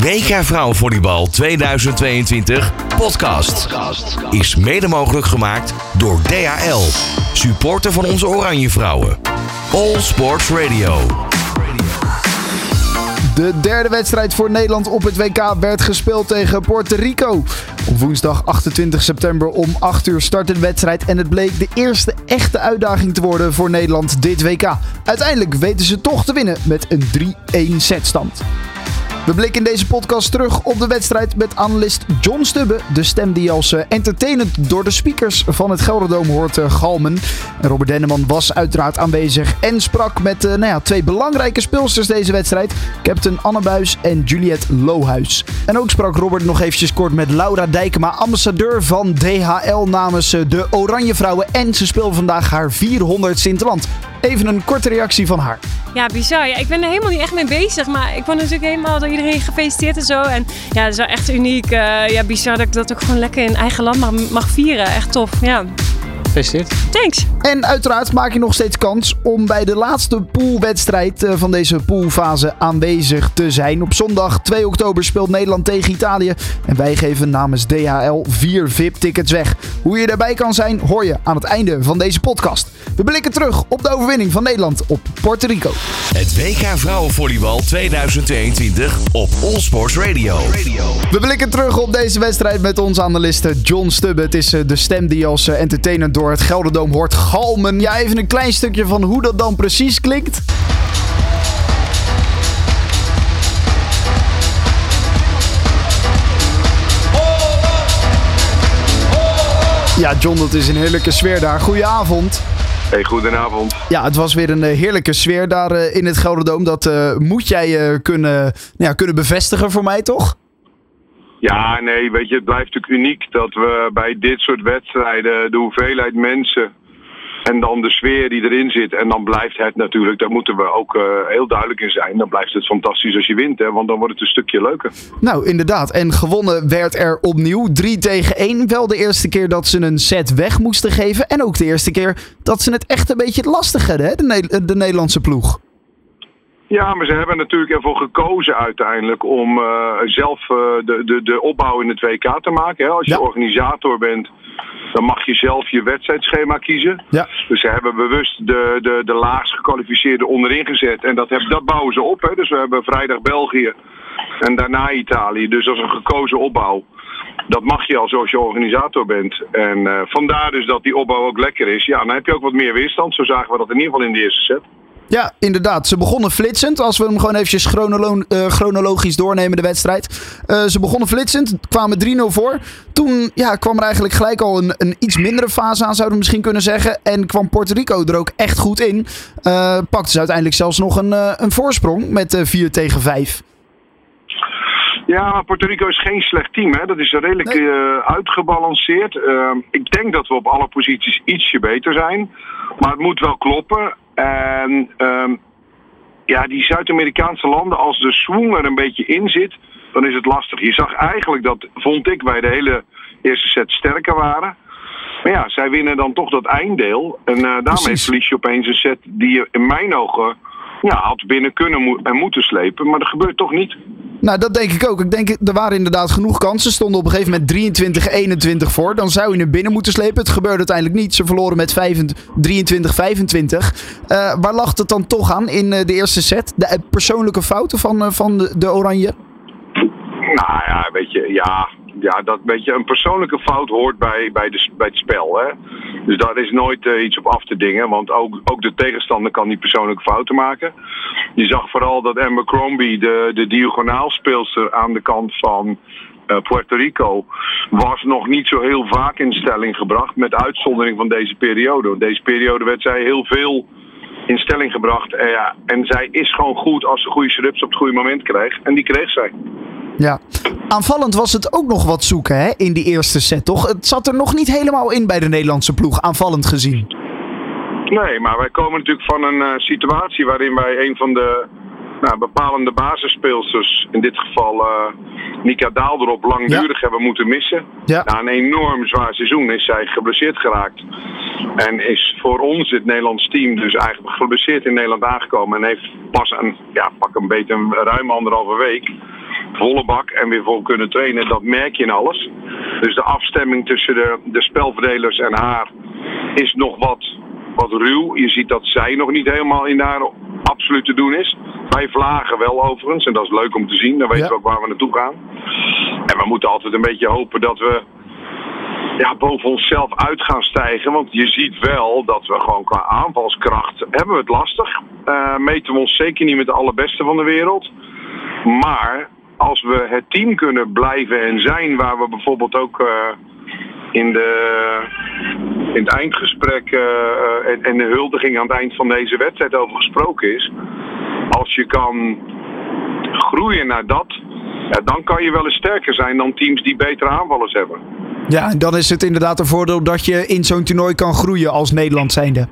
WK Vrouwenvolleybal 2022 podcast is mede mogelijk gemaakt door DHL, supporter van onze Oranje Vrouwen. All Sports Radio. De derde wedstrijd voor Nederland op het WK werd gespeeld tegen Puerto Rico. Op woensdag 28 september om 8 uur startte de wedstrijd en het bleek de eerste echte uitdaging te worden voor Nederland dit WK. Uiteindelijk weten ze toch te winnen met een 3-1 setstand. We blikken in deze podcast terug op de wedstrijd met analist John Stubbe. De stem die als uh, entertainend door de speakers van het Gelderdoom hoort uh, galmen. En Robert Denneman was uiteraard aanwezig en sprak met uh, nou ja, twee belangrijke speelsters deze wedstrijd. Captain Anne Buis en Juliette Lohuis. En ook sprak Robert nog eventjes kort met Laura Dijkema, ambassadeur van DHL namens de Oranje Vrouwen. En ze speelde vandaag haar 400 Sinterland. Even een korte reactie van haar. Ja, bizar. Ja, ik ben er helemaal niet echt mee bezig. Maar ik word natuurlijk helemaal door iedereen gefeliciteerd en zo. En ja, dat is wel echt uniek. Uh, ja, bizar dat ik dat ook gewoon lekker in eigen land mag, mag vieren. Echt tof, ja. Gefeliciteerd. Thanks. En uiteraard maak je nog steeds kans om bij de laatste poolwedstrijd van deze poolfase aanwezig te zijn. Op zondag 2 oktober speelt Nederland tegen Italië. En wij geven namens DHL vier VIP-tickets weg. Hoe je daarbij kan zijn, hoor je aan het einde van deze podcast. We blikken terug op de overwinning van Nederland op Puerto Rico. Het WK Vrouwenvolleybal 2022 op All Sports Radio. We blikken terug op deze wedstrijd met onze analiste John Stubbe. Het is de stem die als entertainer door het Gelderdoom hoort galmen. Ja, even een klein stukje van hoe dat dan precies klinkt. Ja, John, dat is een heerlijke sfeer daar. Goedenavond. Hey, goedenavond. Ja, het was weer een uh, heerlijke sfeer daar uh, in het Gelderdoom. Dat uh, moet jij kunnen, nou ja, kunnen bevestigen voor mij, toch? Ja, nee, weet je, het blijft natuurlijk uniek dat we bij dit soort wedstrijden de hoeveelheid mensen en dan de sfeer die erin zit. En dan blijft het natuurlijk, daar moeten we ook uh, heel duidelijk in zijn. Dan blijft het fantastisch als je wint, hè, want dan wordt het een stukje leuker. Nou, inderdaad. En gewonnen werd er opnieuw 3 tegen 1. Wel de eerste keer dat ze een set weg moesten geven. En ook de eerste keer dat ze het echt een beetje lastig hadden, hè, de, de Nederlandse ploeg. Ja, maar ze hebben natuurlijk ervoor gekozen uiteindelijk om uh, zelf uh, de, de, de opbouw in het WK te maken. Hè. Als je ja. organisator bent, dan mag je zelf je wedstrijdschema kiezen. Ja. Dus ze hebben bewust de, de, de laagst gekwalificeerde onderin gezet. En dat, heb, dat bouwen ze op. Hè. Dus we hebben vrijdag België en daarna Italië. Dus dat is een gekozen opbouw. Dat mag je al zoals je organisator bent. En uh, vandaar dus dat die opbouw ook lekker is. Ja, dan heb je ook wat meer weerstand. Zo zagen we dat in ieder geval in de eerste set. Ja, inderdaad. Ze begonnen flitsend. Als we hem gewoon eventjes chronolo uh, chronologisch doornemen, de wedstrijd. Uh, ze begonnen flitsend, kwamen 3-0 voor. Toen ja, kwam er eigenlijk gelijk al een, een iets mindere fase aan, zouden we misschien kunnen zeggen. En kwam Puerto Rico er ook echt goed in. Uh, pakte ze uiteindelijk zelfs nog een, een voorsprong met 4 tegen 5. Ja, maar Puerto Rico is geen slecht team. Hè? Dat is redelijk nee. uh, uitgebalanceerd. Uh, ik denk dat we op alle posities ietsje beter zijn. Maar het moet wel kloppen. En um, ja, die Zuid-Amerikaanse landen, als de swing er een beetje in zit, dan is het lastig. Je zag eigenlijk dat, vond ik, wij de hele eerste set sterker waren. Maar ja, zij winnen dan toch dat einddeel. En uh, daarmee Precies. verlies je opeens een set die je in mijn ogen ja, had binnen kunnen en moeten slepen. Maar dat gebeurt toch niet. Nou, dat denk ik ook. Ik denk, er waren inderdaad genoeg kansen. Ze stonden op een gegeven moment 23-21 voor. Dan zou je er binnen moeten slepen. Het gebeurde uiteindelijk niet. Ze verloren met 23-25. Uh, waar lag het dan toch aan in uh, de eerste set? De persoonlijke fouten van, van de, de Oranje? Nou ja, weet je, ja, ja, dat beetje een persoonlijke fout hoort bij, bij, de, bij het spel. Hè? Dus daar is nooit uh, iets op af te dingen, want ook, ook de tegenstander kan die persoonlijke fouten maken. Je zag vooral dat Amber Crombie, de, de diagonaalspeelster aan de kant van uh, Puerto Rico, was nog niet zo heel vaak in stelling gebracht, met uitzondering van deze periode. Deze periode werd zij heel veel in stelling gebracht. En, ja, en zij is gewoon goed als ze goede strips op het goede moment krijgt. En die kreeg zij. Ja, aanvallend was het ook nog wat zoeken hè, in die eerste set, toch? Het zat er nog niet helemaal in bij de Nederlandse ploeg, aanvallend gezien. Nee, maar wij komen natuurlijk van een uh, situatie waarin wij een van de nou, bepalende basisspeelsters, in dit geval uh, Nika Daaldrop, langdurig ja. hebben moeten missen. Ja. Na een enorm zwaar seizoen is zij geblesseerd geraakt. En is voor ons, het Nederlands team, dus eigenlijk geblesseerd in Nederland aangekomen. En heeft pas een, ja, pak een beetje een ruim anderhalve week volle bak en weer vol kunnen trainen. Dat merk je in alles. Dus de afstemming tussen de, de spelverdelers en haar is nog wat, wat ruw. Je ziet dat zij nog niet helemaal in haar absoluut te doen is. Wij vlagen wel overigens en dat is leuk om te zien. Dan weten Ja. we ook waar we naartoe gaan. En we moeten altijd een beetje hopen dat we ja, boven onszelf uit gaan stijgen. Want je ziet wel dat we gewoon qua aanvalskracht hebben we het lastig. Eh, meten we ons zeker niet met de allerbeste van de wereld. Maar als we het team kunnen blijven en zijn waar we bijvoorbeeld ook eh, in, de, in het eindgesprek eh, eh, en, en de huldiging aan het eind van deze wedstrijd over gesproken is. Als je kan groeien naar dat, ja, dan kan je wel eens sterker zijn dan teams die betere aanvallers hebben. Ja, en dan is het inderdaad een voordeel dat je in zo'n toernooi kan groeien als Nederland zijnde.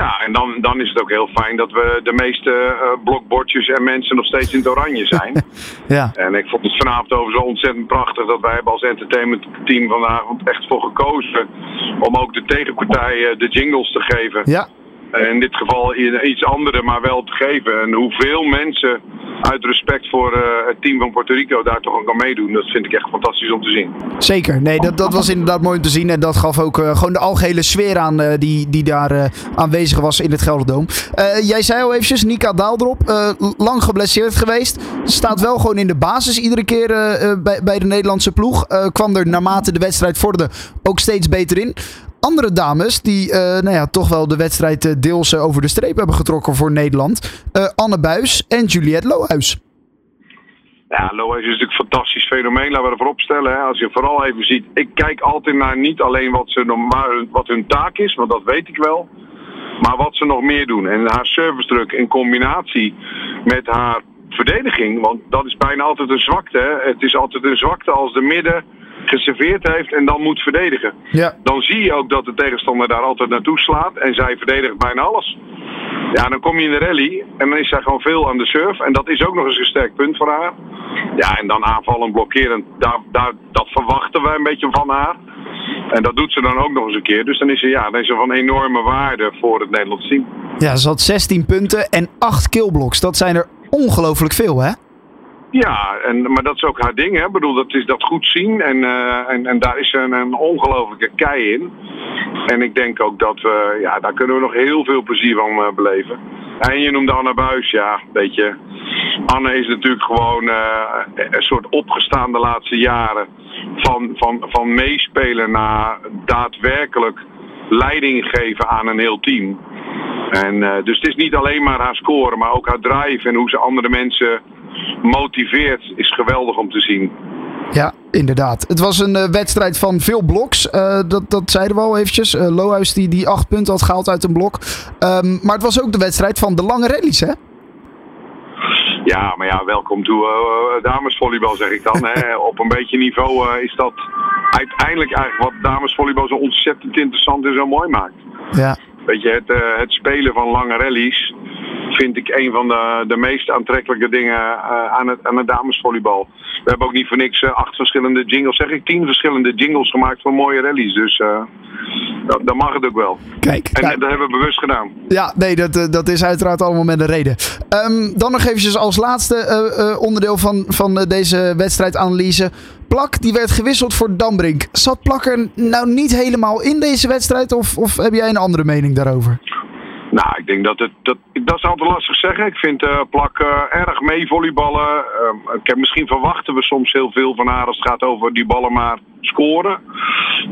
Ja, en dan, dan is het ook heel fijn dat we de meeste eh, blokbordjes en mensen nog steeds in het oranje zijn. Ja, en ik vond het vanavond over zo ontzettend prachtig dat wij hebben als entertainmentteam vanavond echt voor gekozen om ook de tegenpartij eh, de jingles te geven. ja. In dit geval iets andere, maar wel te geven. En hoeveel mensen uit respect voor eh, het team van Puerto Rico daar toch aan kan meedoen, dat vind ik echt fantastisch om te zien. Zeker. Nee, dat, dat was inderdaad mooi om te zien. En dat gaf ook eh, gewoon de algehele sfeer aan eh, die, die daar aanwezig was in het Gelderdoom. Jij zei al eventjes, Nika Daaldrop, lang geblesseerd geweest. Staat wel gewoon in de basis iedere keer bij, bij de Nederlandse ploeg. Kwam er naarmate de wedstrijd vorderde ook steeds beter in. Andere dames die eh, nou ja, toch wel de wedstrijd eh, deels eh, over de streep hebben getrokken voor Nederland. Anne Buis en Juliette Lohuis. Ja, Lois is natuurlijk een fantastisch fenomeen, laten we ervoor opstellen. Hè. Als je vooral even ziet, ik kijk altijd naar niet alleen wat, ze normaal, wat hun taak is, want dat weet ik wel. Maar wat ze nog meer doen. En haar service druk in combinatie met haar verdediging. Want dat is bijna altijd een zwakte. Het is altijd een zwakte als de midden geserveerd heeft en dan moet verdedigen. Ja, Dan zie je ook dat de tegenstander daar altijd naartoe slaat. En zij verdedigt bijna alles. Ja, dan kom je in de rally en dan is zij gewoon veel aan de surf. En dat is ook nog eens een sterk punt voor haar. Ja, en dan aanvallen, blokkeren, daar, daar, dat verwachten wij een beetje van haar. En dat doet ze dan ook nog eens een keer. Dus dan is ze, ja, dan is ze van enorme waarde voor het Nederlands team. ja ze had 16 punten en 8 killblocks. Dat zijn er ongelooflijk veel, hè? Ja, en, maar dat is ook haar ding. Hè. Ik bedoel, dat is dat goed zien. En, eh, en, en daar is een, een ongelofelijke kei in. En ik denk ook dat we, ja, daar kunnen we nog heel veel plezier van eh, beleven. En je noemde Anne Buis, ja, weet je. Anne is natuurlijk gewoon eh, een soort opgestaan de laatste jaren. Van, van, van meespelen naar daadwerkelijk leiding geven aan een heel team. En, dus het is niet alleen maar haar scoren, maar ook haar drive en hoe ze andere mensen motiveert, is geweldig om te zien. Ja, inderdaad. Het was een eh, wedstrijd van veel bloks. Eh, dat, dat zeiden we al eventjes. Eh Lohuis die, die acht punten had gehaald uit een blok. Ehm, maar het was ook de wedstrijd van de lange rallies, hè? Ja, maar ja, welkom toe damesvolleybal zeg ik dan. hè. Op een beetje niveau is dat uiteindelijk eigenlijk wat damesvolleybal zo ontzettend interessant en zo mooi maakt. Ja. Weet je, het, eh, het spelen van lange rallies vind ik een van de, de meest aantrekkelijke dingen eh, aan, het, aan het damesvolleybal. We hebben ook niet voor niks eh, acht verschillende jingles, zeg ik, tien verschillende jingles gemaakt voor mooie rallies. Dus dat, dat mag het ook wel. Kijk. En nou, dat hebben we bewust gedaan. ja, nee, dat, dat is uiteraard allemaal met een reden. Ehm, dan nog eventjes als laatste onderdeel van, van deze wedstrijdanalyse. Plak, die werd gewisseld voor Dambrink. Zat Plak er nou niet helemaal in deze wedstrijd? Of, of heb jij een andere mening daarover? Nou, ik denk dat het. Dat, dat is altijd lastig zeggen. Ik vind eh Plak eh, erg mee volleyballen. Ehm, ik heb, misschien verwachten we soms heel veel van haar als het gaat over die ballen maar scoren.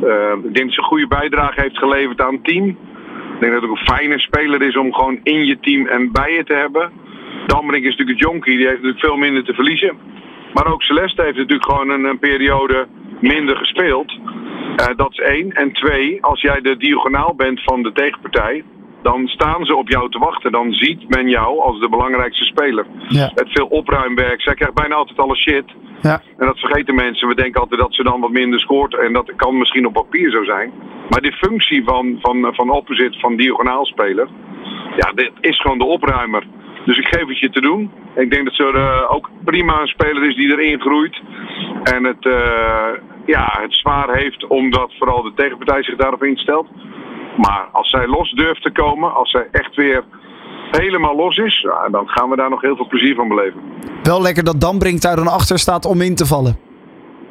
Ehm, ik denk dat ze een goede bijdrage heeft geleverd aan het team. Ik denk dat het ook een fijne speler is om gewoon in je team en bij je te hebben. Dambrink is natuurlijk het jonkie, die heeft natuurlijk veel minder te verliezen. Maar ook Celeste heeft natuurlijk gewoon een, een periode minder gespeeld. Eh, dat is één. En twee, als jij de diagonaal bent van de tegenpartij, dan staan ze op jou te wachten. Dan ziet men jou als de belangrijkste speler. Ja. Het veel opruimwerk. Zij krijgt bijna altijd alle shit. Ja. En dat vergeten mensen. We denken altijd dat ze dan wat minder scoort. En dat kan misschien op papier zo zijn. Maar die functie van, van, van opposite, van diagonaal speler. Ja, dit is gewoon de opruimer. Dus ik geef het je te doen. Ik denk dat ze er eh, ook prima een speler is die erin groeit. En het, eh, ja, het zwaar heeft omdat vooral de tegenpartij zich daarop instelt. Maar als zij los durft te komen, als zij echt weer helemaal los is, dan gaan we daar nog heel veel plezier van beleven. Wel lekker dat Dambrink daar dan achter staat om in te vallen.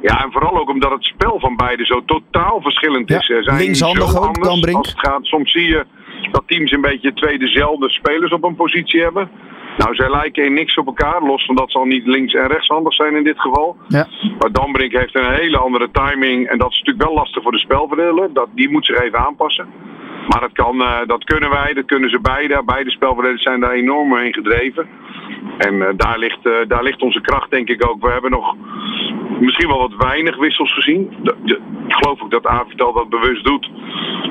Ja, en vooral ook omdat het spel van beide zo totaal verschillend is. Ja, zijn linkshandig ook, anders Dan Brink. als het gaat. Soms zie je dat teams een beetje twee dezelfde spelers op een positie hebben. Nou, zij lijken in niks op elkaar, los van dat ze al niet links- en rechtshandig zijn in dit geval. Ja. Maar Dambrink heeft een hele andere timing en dat is natuurlijk wel lastig voor de spelverdeler. Dat, die moet zich even aanpassen. Maar dat, kan, eh, dat kunnen wij, dat kunnen ze beide. Beide spelverdelers zijn daar enorm in gedreven. En eh, daar, ligt, eh, daar ligt onze kracht denk ik ook. We hebben nog misschien wel wat weinig wissels gezien. De- de- ik geloof ook dat Avital dat bewust doet.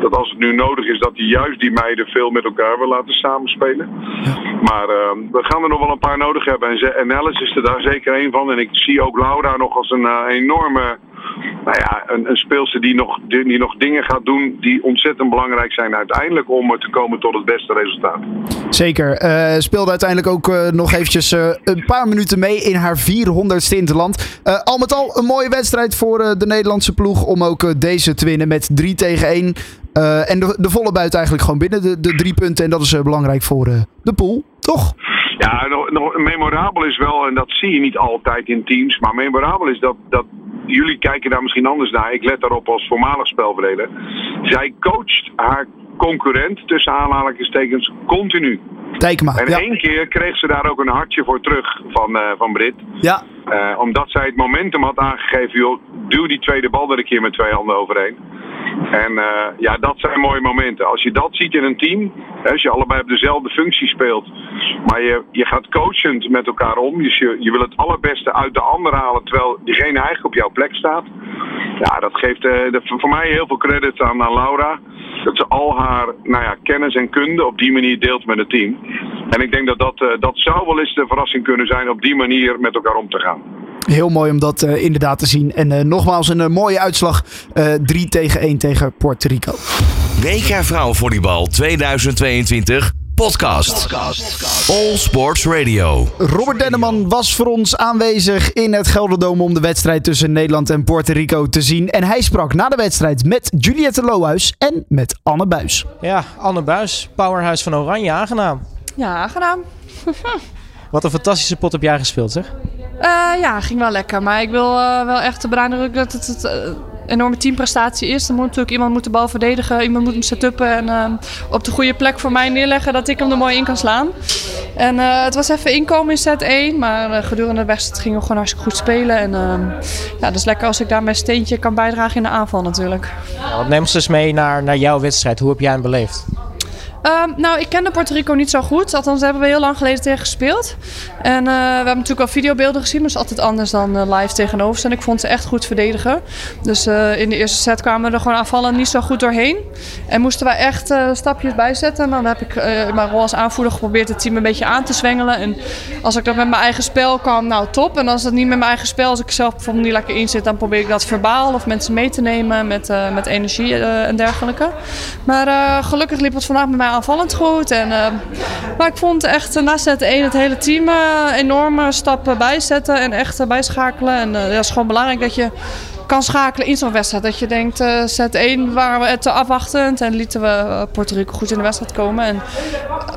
Dat als het nu nodig is, dat hij juist die meiden veel met elkaar wil laten samenspelen. Maar eh, we gaan er nog wel een paar nodig hebben. En, en Alice is er daar zeker één van. En ik zie ook Laura nog als een enorme nou ja, een, een speelster die nog, die, die nog dingen gaat doen die ontzettend belangrijk zijn uiteindelijk om eh, te komen tot het beste resultaat. Zeker. Eh, speelde uiteindelijk ook eh, nog eventjes een paar minuten mee in haar 400ste interland. Eh al met al een mooie wedstrijd voor de Nederlandse ploeg om ook deze te winnen met 3 tegen 1. Eh, en de, de volle buit eigenlijk gewoon binnen de, de drie punten. En dat is belangrijk voor de pool, toch? Ja, nog, nog memorabel is wel, en dat zie je niet altijd in teams, maar memorabel is dat, dat jullie kijken daar misschien anders naar. Ik let daarop als voormalig spelverdeler. Zij coacht haar concurrent, tussen aanhalingstekens, continu. Dijkma. En Ja. één keer kreeg ze daar ook een hartje voor terug van, eh, van Brit. ja, Eh, omdat zij het momentum had aangegeven, joh, duw die tweede bal er een keer met twee handen overheen. En eh, ja, dat zijn mooie momenten. Als je dat ziet in een team, als je allebei op dezelfde functie speelt, maar je, je gaat coachend met elkaar om, dus je, je wil het allerbeste uit de ander halen, terwijl diegene eigenlijk op jouw plek staat. Ja, dat geeft eh, voor mij heel veel credit aan, aan Laura. Dat ze al haar nou ja, kennis en kunde op die manier deelt met het team. En ik denk dat dat, eh, dat zou wel eens de verrassing kunnen zijn op die manier met elkaar om te gaan. Heel mooi om dat eh, inderdaad te zien. En eh, nogmaals een eh, mooie uitslag. eh 3 tegen 1 tegen Puerto Rico. WK Vrouwenvolleybal 2022 podcast. All Sports Radio. Robert Denneman was voor ons aanwezig in het Gelderdoom om de wedstrijd tussen Nederland en Puerto Rico te zien. En hij sprak na de wedstrijd met Juliette Lohuis en met Anne Buis. Ja, Anne Buis, powerhouse van Oranje, aangenaam. Ja, gedaan. Wat een fantastische pot heb jij gespeeld, zeg. Eh, ja, ging wel lekker. Maar ik wil eh, wel echt benadrukken dat het, het eh, enorme teamprestatie is. Er moet natuurlijk iemand moet de bal verdedigen, iemand moet hem setuppen en op de goede plek voor mij neerleggen dat ik hem er mooi in kan slaan. En het was even inkomen in set 1, maar gedurende de wedstrijd gingen we gewoon hartstikke goed spelen. En ja, dat is lekker als ik daar mijn steentje kan bijdragen in de aanval natuurlijk. Ja, wat neem ons eens mee naar, naar jouw wedstrijd. Hoe heb jij hem beleefd? Ehm, nou, ik kende Puerto Rico niet zo goed. Althans, hebben we heel lang geleden tegen gespeeld. En eh, we hebben natuurlijk al videobeelden gezien. Maar dat is altijd anders dan eh, live tegenover staan. Ik vond ze echt goed verdedigen. Dus eh, in de eerste set kwamen we er gewoon aanvallen niet zo goed doorheen. En moesten wij echt stapjes bijzetten. En dan heb ik in mijn rol als aanvoerder geprobeerd het team een beetje aan te zwengelen. En als ik dat met mijn eigen spel kan, nou top. En als het niet met mijn eigen spel, als ik zelf bijvoorbeeld niet lekker in zit, dan probeer ik dat verbaal of mensen mee te nemen met, met energie en dergelijke. Maar gelukkig liep het vandaag met mij aanvallend goed. En, eh, maar ik vond echt eh, na set 1 het hele team eh, enorme stappen bijzetten en echt eh, bijschakelen. En eh, dat is gewoon belangrijk dat je kan schakelen in zo'n wedstrijd. Dat je denkt, eh set 1 waren we te afwachtend en lieten we eh, Puerto Rico goed in de wedstrijd komen. En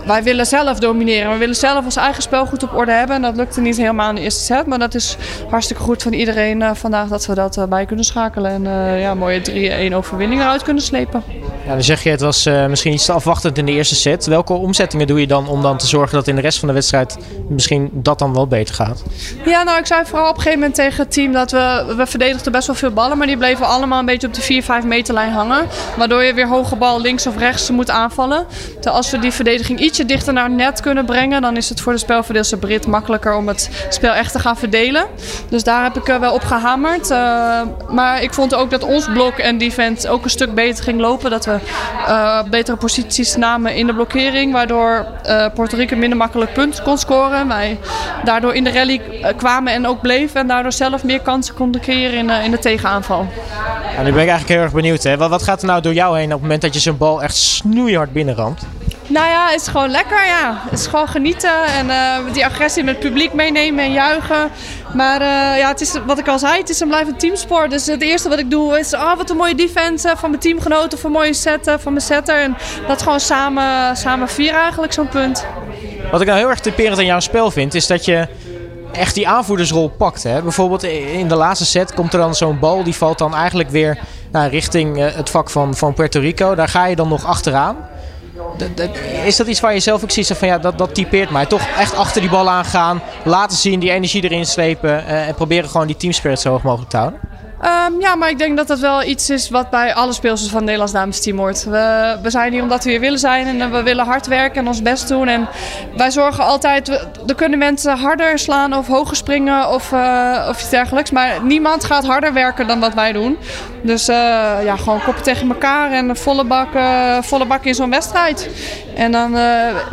wij willen zelf domineren. We willen zelf ons eigen spel goed op orde hebben. En dat lukte niet helemaal in de eerste set. Maar dat is hartstikke goed van iedereen eh, vandaag dat we dat eh, bij kunnen schakelen. En eh, ja, mooie 3-1 overwinning eruit kunnen slepen. Ja, dan zeg je het was eh, misschien iets te afwachtend in de eerste set. Welke omzettingen doe je dan om dan te zorgen dat in de rest van de wedstrijd misschien dat dan wel beter gaat? Ja, nou, ik zei vooral op een gegeven moment tegen het team dat we, we verdedigden best wel veel ballen, maar die bleven allemaal een beetje op de 4, 5 meter lijn hangen. Waardoor je weer hoge bal links of rechts moet aanvallen. Terwijl als we die verdediging ietsje dichter naar net kunnen brengen, dan is het voor de spelverdeelster Brit makkelijker om het spel echt te gaan verdelen. Dus daar heb ik er wel op gehamerd. Eh, maar ik vond ook dat ons blok en defense ook een stuk beter ging lopen. Dat we eh, betere posities namen in de blokkering, waardoor eh Puerto Rico minder makkelijk punten kon scoren. Wij daardoor in de rally eh, kwamen en ook bleven en daardoor zelf meer kansen konden creëren in, in de tegenaanval. Ja, nu ben ik eigenlijk heel erg benieuwd. Hè? Wat, wat gaat er nou door jou heen op het moment dat je zo'n bal echt snoeihard binnenramt? Nou ja, het is gewoon lekker, ja. Het is gewoon genieten en die agressie met het publiek meenemen en juichen. Maar eh, ja, het is, wat ik al zei, het is een blijvend teamsport. Dus het eerste wat ik doe is, oh, wat een mooie defense eh, van mijn teamgenoten, een mooie set eh, van mijn setter. En dat gewoon samen, samen vieren eigenlijk, zo'n punt. Wat ik nou heel erg typerend aan jouw spel vind, is dat je echt die aanvoerdersrol pakt. Hè? Bijvoorbeeld in de laatste set komt er dan zo'n bal, die valt dan eigenlijk weer nou, richting het vak van, van Puerto Rico. Daar ga je dan nog achteraan. Is dat iets waar je zelf ook ziet van ja, dat, dat typeert mij? Toch echt achter die bal aangaan, laten zien, die energie erin slepen uh, en proberen gewoon die teamspirit zo hoog mogelijk te houden? Um, ja, maar ik denk dat dat wel iets is wat bij alle speelsters van Nederlands damesteam hoort. We, we zijn hier omdat we hier willen zijn en we willen hard werken en ons best doen. En wij zorgen altijd, er kunnen mensen harder slaan of hoger springen of, uh, of iets dergelijks. Maar niemand gaat harder werken dan wat wij doen. Dus uh, ja, gewoon koppen tegen elkaar en volle bak, uh, volle bak in zo'n wedstrijd. En dan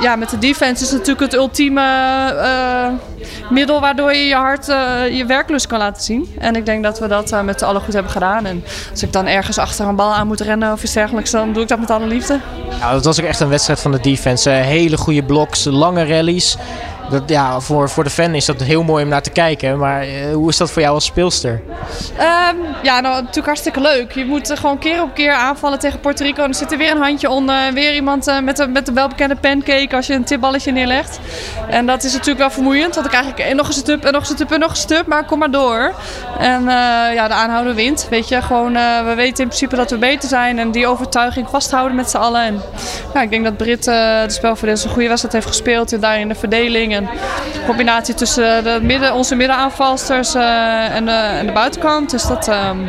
ja, met de defense is natuurlijk het ultieme middel waardoor je je hart, je werklust kan laten zien. En ik denk dat we dat met alle goed hebben gedaan. En als ik dan ergens achter een bal aan moet rennen of iets dergelijks, dan doe ik dat met alle liefde. Ja, dat was ook echt een wedstrijd van de defense. hele goede bloks, lange rallies dat, ja, voor, voor de fan is dat heel mooi om naar te kijken. Maar uh, hoe is dat voor jou als speelster? Um, ja, nou natuurlijk hartstikke leuk. Je moet uh, gewoon keer op keer aanvallen tegen Puerto Rico. En er zit er weer een handje onder. Weer iemand uh, met, de, met de welbekende pancake als je een tipballetje neerlegt. En dat is natuurlijk wel vermoeiend. Want ik eigenlijk nog een stup en nog een stup en nog een stup. Maar kom maar door. En ja, de aanhouder wint. Weet je, gewoon we weten in principe dat we beter zijn. En die overtuiging vasthouden met z'n allen. En ja, ik denk dat Brit de spelverdeler een goede wedstrijd heeft gespeeld. En daarin de verdeling combinatie tussen de midden, onze middenaanvalsters uh, en, de, en de buitenkant. Dus dat um,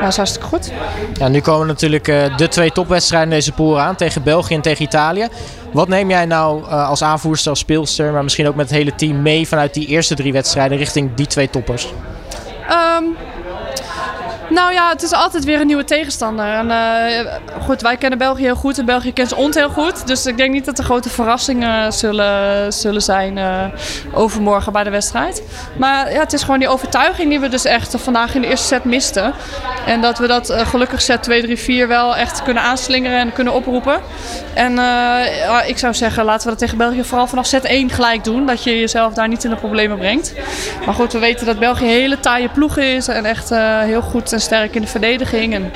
ja, is hartstikke goed. Ja, nu komen natuurlijk uh, de twee topwedstrijden in deze pool aan. Tegen België en tegen Italië. Wat neem jij nou uh, als aanvoerster, als speelster, maar misschien ook met het hele team mee vanuit die eerste drie wedstrijden richting die twee toppers? Um, nou ja, het is altijd weer een nieuwe tegenstander. En, uh, goed, wij kennen België heel goed en België kent ons heel goed. Dus ik denk niet dat er grote verrassingen zullen, zullen zijn uh, overmorgen bij de wedstrijd. Maar ja, het is gewoon die overtuiging die we dus echt vandaag in de eerste set misten. En dat we dat uh, gelukkig set 2, 3, 4 wel echt kunnen aanslingeren en kunnen oproepen. En ik zou zeggen, laten we dat tegen België vooral vanaf set 1 gelijk doen. Dat je jezelf daar niet in de problemen brengt. Maar goed, we weten dat België hele taaie ploeg is en echt heel goed en sterk in de verdediging. En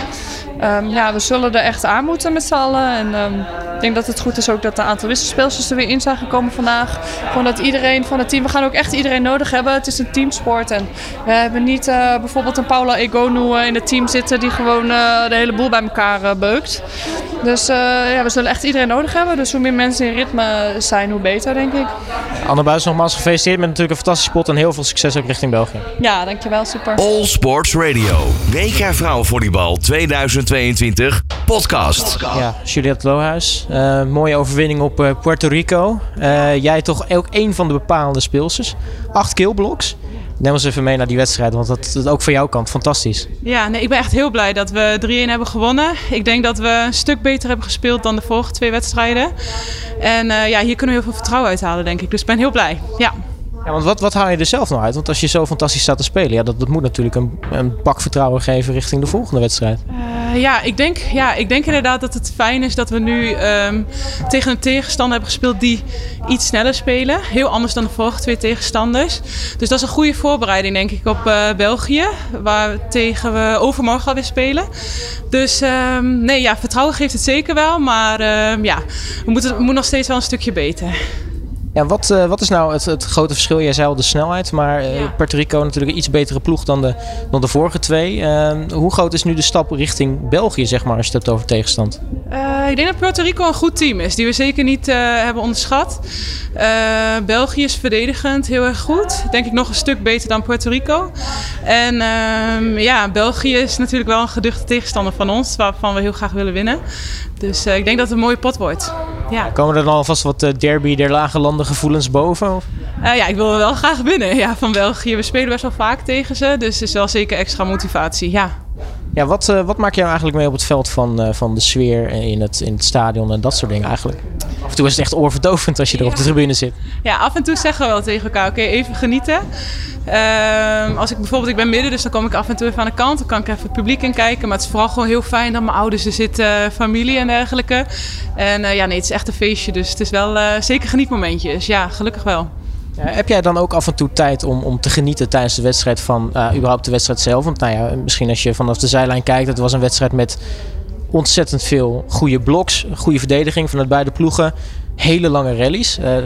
um, ja, we zullen er echt aan moeten met z'n allen. En um, ik denk dat het goed is ook dat een aantal wisselspeelsters er weer in zijn gekomen vandaag. Gewoon dat iedereen van het team, we gaan ook echt iedereen nodig hebben. Het is een teamsport en we hebben niet uh, bijvoorbeeld een Paula Egonu uh, in het team zitten die gewoon uh, de hele boel bij elkaar beukt. Dus ja, we zullen echt iedereen nodig hebben. Dus hoe meer mensen in ritme zijn, hoe beter denk ik. Anne Buis, nogmaals gefeliciteerd met natuurlijk een fantastische spot en heel veel succes ook richting België. Ja, dankjewel. Super. All Sports Radio. WK Vrouwenvolleybal 2022 podcast. Ja, Juliette Lohuis. Uh, mooie overwinning op uh, Puerto Rico. Uh, jij toch ook een van de bepalende speelsters. Acht killblocks. Neem ons even mee naar die wedstrijd, want dat is ook van jouw kant fantastisch. Ja, nee, ik ben echt heel blij dat we 3-1 hebben gewonnen. Ik denk dat we een stuk beter hebben gespeeld dan de vorige twee wedstrijden. En ja, hier kunnen we heel veel vertrouwen uithalen, denk ik. Dus ik ben heel blij. Ja. Ja, want wat, wat haal je er zelf nou uit? Want als je zo fantastisch staat te spelen, ja, dat, dat moet natuurlijk een, een pak vertrouwen geven richting de volgende wedstrijd. Uh, ja, ik denk, ja, ik denk inderdaad dat het fijn is dat we nu um, tegen een tegenstander hebben gespeeld die iets sneller spelen. Heel anders dan de vorige twee tegenstanders. Dus dat is een goede voorbereiding, denk ik, op uh, België, waar tegen we overmorgen alweer spelen. Dus um, nee, ja, vertrouwen geeft het zeker wel, maar uh, ja, we moeten, we moeten nog steeds wel een stukje beter. Ja, wat, uh, wat is nou het, het, grote verschil? Jij zei al de snelheid, maar uh, ja. Puerto Rico natuurlijk een iets betere ploeg dan de, dan de vorige twee. Uh, hoe groot is nu de stap richting België, zeg maar, als je het hebt over tegenstand? ik denk dat Puerto Rico een goed team is, die we zeker niet hebben onderschat. België is verdedigend heel erg goed. Denk ik nog een stuk beter dan Puerto Rico. En ehm, ja, België is natuurlijk wel een geduchte tegenstander van ons, waarvan we heel graag willen winnen. Dus ik denk dat het een mooie pot wordt. Ja. Komen er dan alvast wat derby der lage landen gevoelens boven? Of? Uh, ja, ik wil wel graag winnen ja, van België. We spelen best wel vaak tegen ze, dus het is wel zeker extra motivatie, ja. Ja, wat, uh, wat maak je nou eigenlijk mee op het veld van, uh, van de sfeer in het, in het stadion en dat soort dingen eigenlijk? Af en toe is het echt oorverdovend als je er ja. op de tribune zit. Ja, af en toe zeggen we wel tegen elkaar, oké, okay, even genieten. Uh, als ik bijvoorbeeld, ik ben midden, dus dan kom ik af en toe even aan de kant. Dan kan ik even het publiek in kijken. Maar het is vooral gewoon heel fijn dat mijn ouders er zitten, familie en dergelijke. En uh, ja, nee, het is echt een feestje. Dus het is wel uh, zeker genietmomentjes. Ja, gelukkig wel. Heb jij dan ook af en toe tijd om, om te genieten tijdens de wedstrijd van uh, überhaupt de wedstrijd zelf? Want nou ja, misschien als je vanaf de zijlijn kijkt, het was een wedstrijd met ontzettend veel goede bloks, goede verdediging vanuit beide ploegen. Hele lange rallies. Uh,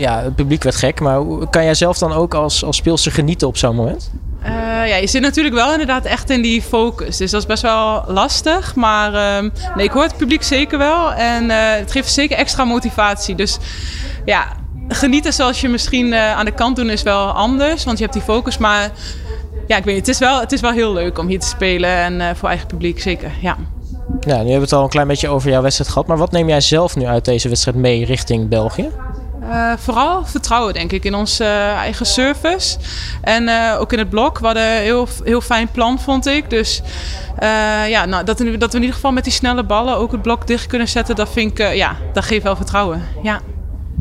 ja, het publiek werd gek. Maar kan jij zelf dan ook als, als speelster genieten op zo'n moment? Uh, ja, je zit natuurlijk wel inderdaad echt in die focus. Dus dat is best wel lastig. Maar uh, nee, ik hoor het publiek zeker wel. En het geeft zeker extra motivatie. Dus ja, genieten zoals je misschien aan de kant doen is wel anders. Want je hebt die focus. Maar ja, ik weet het is wel, het is wel heel leuk om hier te spelen. En voor eigen publiek zeker, ja. Ja, nu hebben we het al een klein beetje over jouw wedstrijd gehad. Maar wat neem jij zelf nu uit deze wedstrijd mee richting België? Uh, vooral vertrouwen, denk ik, in onze uh, eigen service. En uh, ook in het blok. We hadden een heel, heel fijn plan, vond ik. Dus ja, nou, dat, dat we in ieder geval met die snelle ballen ook het blok dicht kunnen zetten, dat vind ik, ja, dat geeft wel vertrouwen. Ja.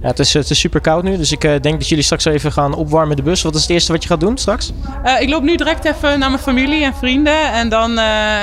Het, is, het is super koud nu, dus ik denk dat jullie straks even gaan opwarmen de bus. Wat is het eerste wat je gaat doen straks? ik loop nu direct even naar mijn familie en vrienden. En dan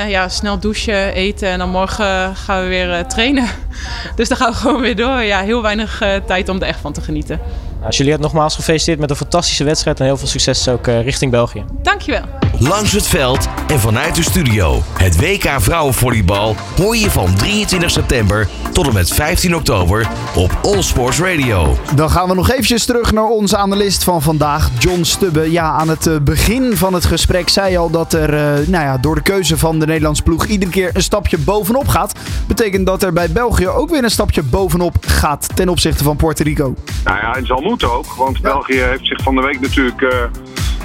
ja, snel douchen, eten en dan morgen gaan we weer trainen. Dus dan gaan we gewoon weer door. Ja, heel weinig tijd om er echt van te genieten. Nou, Juliette, nogmaals gefeliciteerd met een fantastische wedstrijd en heel veel succes ook uh, richting België. Dankjewel. Langs het veld en vanuit de studio. Het WK Vrouwenvolleybal hoor je van 23 september tot en met 15 oktober op All Sports Radio. Dan gaan we nog eventjes terug naar onze analist van vandaag, John Stubbe. Ja, aan het eh, begin van het gesprek zei al dat er uh, nou ja, door de keuze van de Nederlandse ploeg iedere keer een stapje bovenop gaat. Betekent dat er bij België ook weer een stapje bovenop gaat ten opzichte van Puerto Rico. Nou ja, het zal moeten ook, want België heeft zich van de week natuurlijk uh,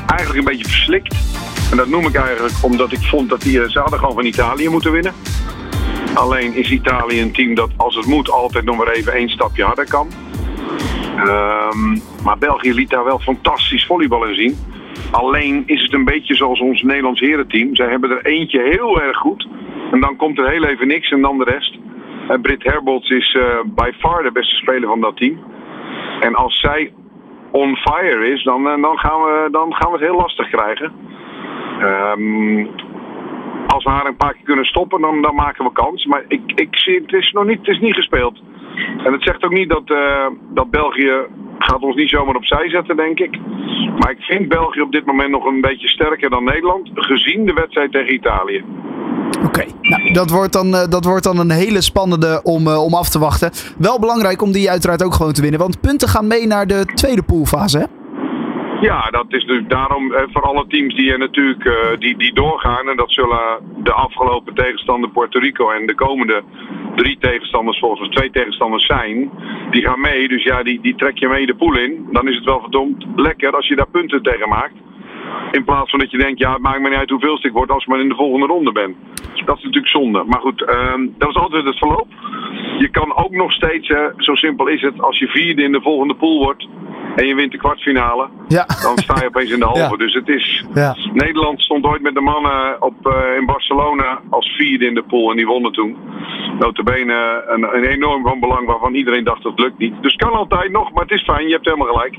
eigenlijk een beetje verslikt. En dat noem ik eigenlijk omdat ik vond dat die, ze hadden gewoon van Italië moeten winnen. Alleen is Italië een team dat als het moet altijd nog maar even één stapje harder kan. Um, maar België liet daar wel fantastisch volleybal in zien. Alleen is het een beetje zoals ons Nederlands herenteam. Zij hebben er eentje heel erg goed. En dan komt er heel even niks en dan de rest. En Britt Herbolts is uh, by far de beste speler van dat team. En als zij on fire is, dan, dan, gaan, we, dan gaan we het heel lastig krijgen. Um, als we haar een paar keer kunnen stoppen, dan, dan maken we kans. Maar ik, ik zie, het is nog niet, is niet gespeeld. En het zegt ook niet dat, uh, dat België gaat ons niet zomaar opzij zetten, denk ik. Maar ik vind België op dit moment nog een beetje sterker dan Nederland, gezien de wedstrijd tegen Italië. Oké. Dat, wordt dan, uh, dat wordt dan een hele spannende om, uh, om af te wachten. Wel belangrijk om die uiteraard ook gewoon te winnen. Want punten gaan mee naar de tweede poolfase, hè? Ja, dat is natuurlijk daarom eh, voor alle teams die natuurlijk die, die doorgaan. En dat zullen de afgelopen tegenstander Puerto Rico en de komende drie tegenstanders, volgens twee tegenstanders zijn. Die gaan mee. Dus ja, die, die trek je mee de pool in. Dan is het wel verdomd lekker als je daar punten tegen maakt. In plaats van dat je denkt, ja, het maakt me niet uit hoeveel ik word als ik maar in de volgende ronde ben. Dat is natuurlijk zonde. Maar goed, um, dat is altijd het verloop. Je kan ook nog steeds, uh, zo simpel is het, als je vierde in de volgende pool wordt en je wint de kwartfinale, ja. dan sta je opeens in de halve. Ja. Dus het is. Ja. Nederland stond ooit met de mannen op, uh, in Barcelona als vierde in de pool en die wonnen toen. Notabene een, een enorm van belang waarvan iedereen dacht dat het lukt niet. Dus kan altijd nog, maar het is fijn, je hebt helemaal gelijk.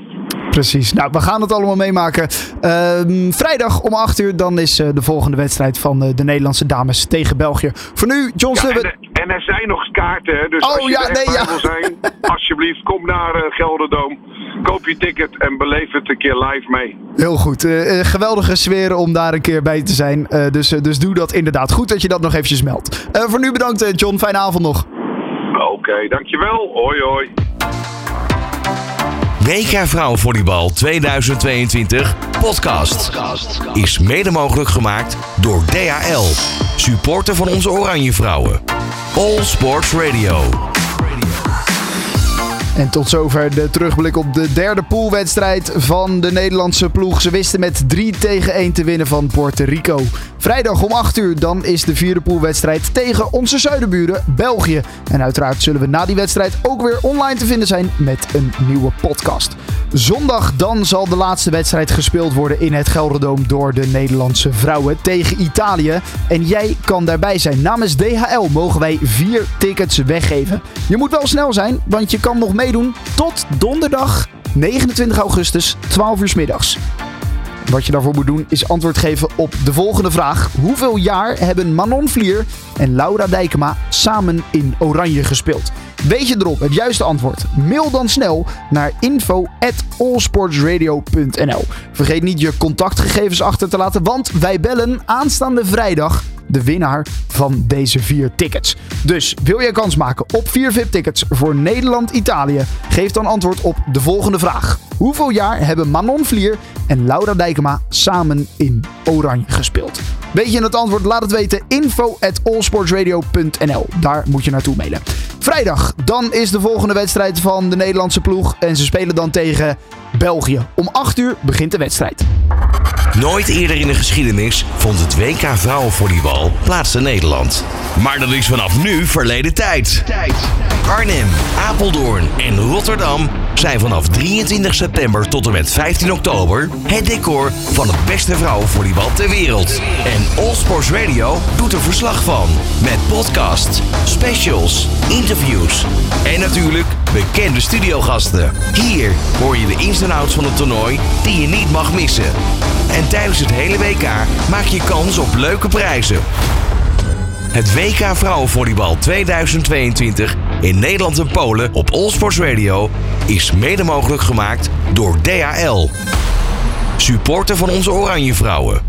Precies. Nou, we gaan het allemaal meemaken. Uh, vrijdag om 8 uur, dan is uh, de volgende wedstrijd van uh, de Nederlandse dames tegen België. Voor nu, John ja. En, en, er zijn nog kaarten, hè? dus oh, als je ja, er nee, ja. wil zijn, alsjeblieft, kom naar uh, Gelderdoom. Koop je ticket en beleef het een keer live mee. Heel goed. Geweldige sfeer om daar een keer bij te zijn. Dus, dus doe dat inderdaad. Goed dat je dat nog eventjes meldt. voor nu bedankt, John. Fijne avond nog. Oké, okay, dankjewel. Hoi, hoi. WK Vrouwenvolleybal 2022 podcast is mede mogelijk gemaakt door DHL, supporter van onze Oranje Vrouwen. All Sports Radio. En tot zover de terugblik op de derde poolwedstrijd van de Nederlandse ploeg. Ze wisten met 3 tegen 1 te winnen van Puerto Rico. Vrijdag om 8 uur dan is de vierde poolwedstrijd tegen onze zuidenburen België. En uiteraard zullen we na die wedstrijd ook weer online te vinden zijn met een nieuwe podcast. Zondag dan zal de laatste wedstrijd gespeeld worden in het Gelderdoom door de Nederlandse vrouwen tegen Italië. En jij kan daarbij zijn. Namens DHL mogen wij vier tickets weggeven. Je moet wel snel zijn, want je kan nog meedoen tot donderdag 29 augustus, 12 uur middags. Wat je daarvoor moet doen is antwoord geven op de volgende vraag. Hoeveel jaar hebben Manon Vlier en Laura Dijkema samen in Oranje gespeeld? Weet je erop het juiste antwoord? Mail dan snel naar info@allsportsradio.nl. Vergeet niet je contactgegevens achter te laten, want wij bellen aanstaande vrijdag de winnaar van deze vier tickets. Dus wil jij kans maken op vier VIP-tickets voor Nederland-Italië? Geef dan antwoord op de volgende vraag. Hoeveel jaar hebben Manon Vlier en Laura Dijkema samen in Oranje gespeeld? Weet je het antwoord? Laat het weten. Info at allsportsradio.nl. Daar moet je naartoe mailen. Vrijdag, dan is de volgende wedstrijd van de Nederlandse ploeg. En ze spelen dan tegen België. Om 8 uur begint de wedstrijd. Nooit eerder in de geschiedenis vond het WK vrouwenvolleybal plaats in Nederland. Maar dat is vanaf nu verleden tijd. Arnhem, Apeldoorn en Rotterdam zijn vanaf 23 september tot en met 15 oktober het decor van het beste vrouwenvolleybal ter wereld. En All Sports Radio doet er verslag van. Met podcast, specials, interviews en natuurlijk bekende studiogasten. Hier hoor je de ins en outs van het toernooi die je niet mag missen. En tijdens het hele WK maak je kans op leuke prijzen. Het WK Vrouwenvolleybal 2022 in Nederland en Polen op Allsports Radio is mede mogelijk gemaakt door DHL. Supporter van onze Oranje Vrouwen.